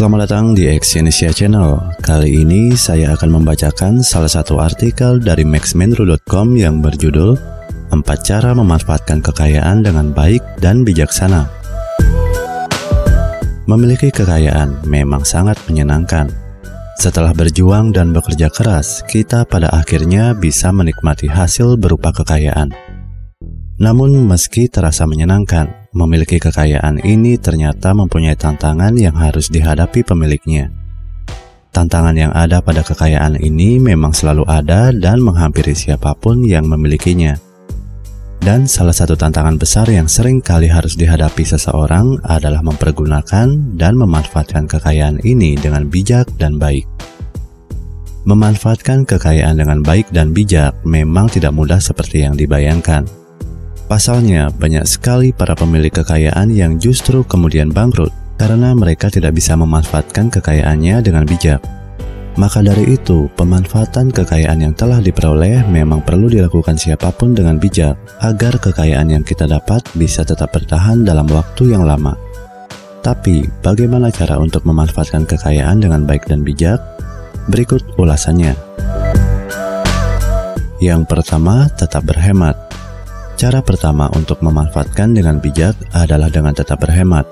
Selamat datang di Exyonesia Channel. Kali ini saya akan membacakan salah satu artikel dari maxmenru.com yang berjudul 4 cara memanfaatkan kekayaan dengan baik dan bijaksana. Memiliki kekayaan memang sangat menyenangkan. Setelah berjuang dan bekerja keras, kita pada akhirnya bisa menikmati hasil berupa kekayaan. Namun meski terasa menyenangkan, memiliki kekayaan ini ternyata mempunyai tantangan yang harus dihadapi pemiliknya. Tantangan yang ada pada kekayaan ini memang selalu ada dan menghampiri siapa pun yang memilikinya. Dan salah satu tantangan besar yang sering kali harus dihadapi seseorang adalah mempergunakan dan memanfaatkan kekayaan ini dengan bijak dan baik. Memanfaatkan kekayaan dengan baik dan bijak memang tidak mudah seperti yang dibayangkan Pasalnya, banyak sekali para pemilik kekayaan yang justru kemudian bangkrut karena mereka tidak bisa memanfaatkan kekayaannya dengan bijak. Maka dari itu, pemanfaatan kekayaan yang telah diperoleh memang perlu dilakukan siapa pun dengan bijak agar kekayaan yang kita dapat bisa tetap bertahan dalam waktu yang lama. Tapi, bagaimana cara untuk memanfaatkan kekayaan dengan baik dan bijak? Berikut ulasannya. Yang pertama, tetap berhemat. Cara pertama untuk memanfaatkan dengan bijak adalah dengan tetap berhemat.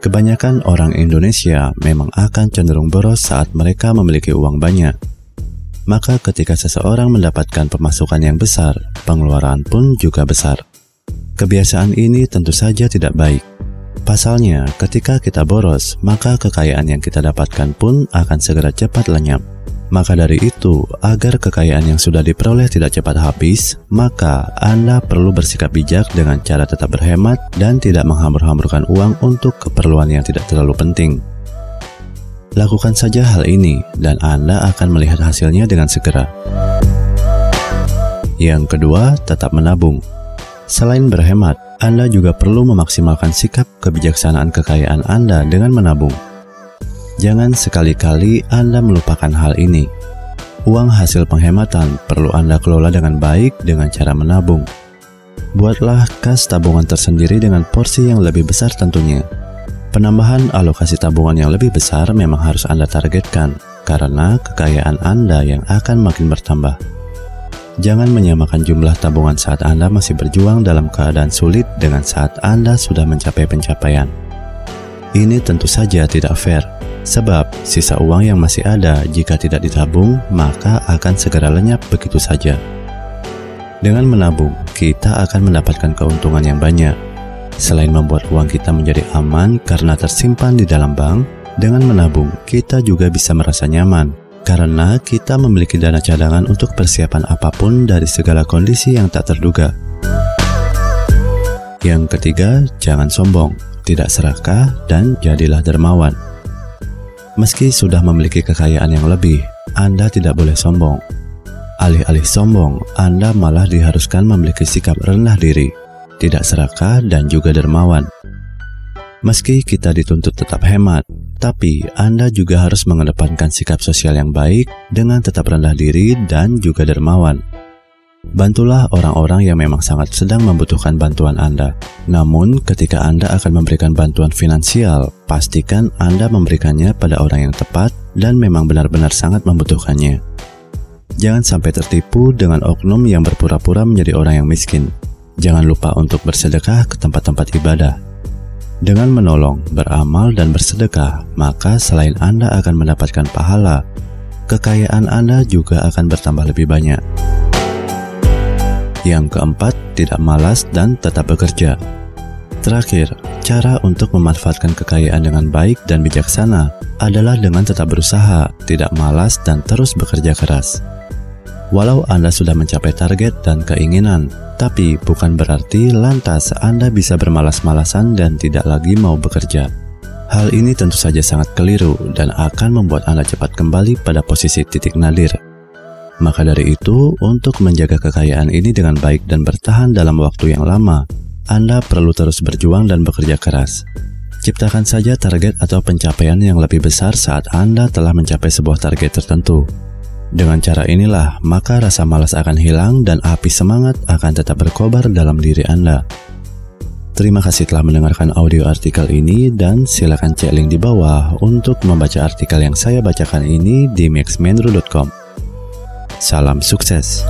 Kebanyakan orang Indonesia memang akan cenderung boros saat mereka memiliki uang banyak. Maka ketika seseorang mendapatkan pemasukan yang besar, pengeluaran pun juga besar. Kebiasaan ini tentu saja tidak baik. Pasalnya, ketika kita boros, maka kekayaan yang kita dapatkan pun akan segera cepat lenyap. Maka dari itu, agar kekayaan yang sudah diperoleh tidak cepat habis, maka Anda perlu bersikap bijak dengan cara tetap berhemat dan tidak menghambur-hamburkan uang untuk keperluan yang tidak terlalu penting. Lakukan saja hal ini, dan Anda akan melihat hasilnya dengan segera. Yang kedua, tetap menabung. Selain berhemat, Anda juga perlu memaksimalkan sikap kebijaksanaan kekayaan Anda dengan menabung. Jangan sekali-kali Anda melupakan hal ini. Uang hasil penghematan perlu Anda kelola dengan baik dengan cara menabung. Buatlah kas tabungan tersendiri dengan porsi yang lebih besar tentunya. Penambahan alokasi tabungan yang lebih besar memang harus Anda targetkan, karena kekayaan Anda yang akan makin bertambah. Jangan menyamakan jumlah tabungan saat Anda masih berjuang dalam keadaan sulit dengan saat Anda sudah mencapai pencapaian. Ini tentu saja tidak fair, Sebab sisa uang yang masih ada jika tidak ditabung maka akan segera lenyap begitu saja. Dengan menabung, kita akan mendapatkan keuntungan yang banyak. Selain membuat uang kita menjadi aman karena tersimpan di dalam bank, dengan menabung kita juga bisa merasa nyaman karena kita memiliki dana cadangan untuk persiapan apa pun dari segala kondisi yang tak terduga. Yang ketiga, jangan sombong, tidak serakah, dan jadilah dermawan. Meski sudah memiliki kekayaan yang lebih, Anda tidak boleh sombong. Alih-alih sombong, Anda malah diharuskan memiliki sikap rendah diri, tidak serakah, dan juga dermawan. Meski kita dituntut tetap hemat, tapi Anda juga harus mengedepankan sikap sosial yang baik dengan tetap rendah diri dan juga dermawan. Bantulah orang-orang yang memang sangat sedang membutuhkan bantuan Anda. Namun, ketika Anda akan memberikan bantuan finansial, pastikan Anda memberikannya pada orang yang tepat dan memang benar-benar sangat membutuhkannya. Jangan sampai tertipu dengan oknum yang berpura-pura menjadi orang yang miskin. Jangan lupa untuk bersedekah ke tempat-tempat ibadah. Dengan menolong, beramal, dan bersedekah, maka selain Anda akan mendapatkan pahala, kekayaan Anda juga akan bertambah lebih banyak. Yang keempat, tidak malas dan tetap bekerja. Terakhir, cara untuk memanfaatkan kekayaan dengan baik dan bijaksana adalah dengan tetap berusaha, tidak malas, dan terus bekerja keras. Walau Anda sudah mencapai target dan keinginan, tapi bukan berarti lantas Anda bisa bermalas-malasan dan tidak lagi mau bekerja. Hal ini tentu saja sangat keliru dan akan membuat Anda cepat kembali pada posisi titik nadir maka dari itu, untuk menjaga kekayaan ini dengan baik dan bertahan dalam waktu yang lama, Anda perlu terus berjuang dan bekerja keras. Ciptakan saja target atau pencapaian yang lebih besar saat Anda telah mencapai sebuah target tertentu. Dengan cara inilah, maka rasa malas akan hilang dan api semangat akan tetap berkobar dalam diri Anda. Terima kasih telah mendengarkan audio artikel ini dan silakan cek link di bawah untuk membaca artikel yang saya bacakan ini di maxmenru.com. Salam sukses.